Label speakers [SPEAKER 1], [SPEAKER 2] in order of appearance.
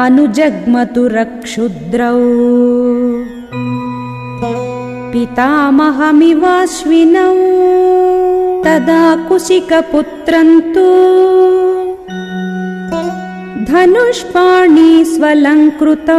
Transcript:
[SPEAKER 1] अनुजग्मतु रक्षुद्रौ पितामहमिवाश्विनौ तदा कुशिकपुत्रम् तु धनुष्पाणि स्वलङ्कृतौ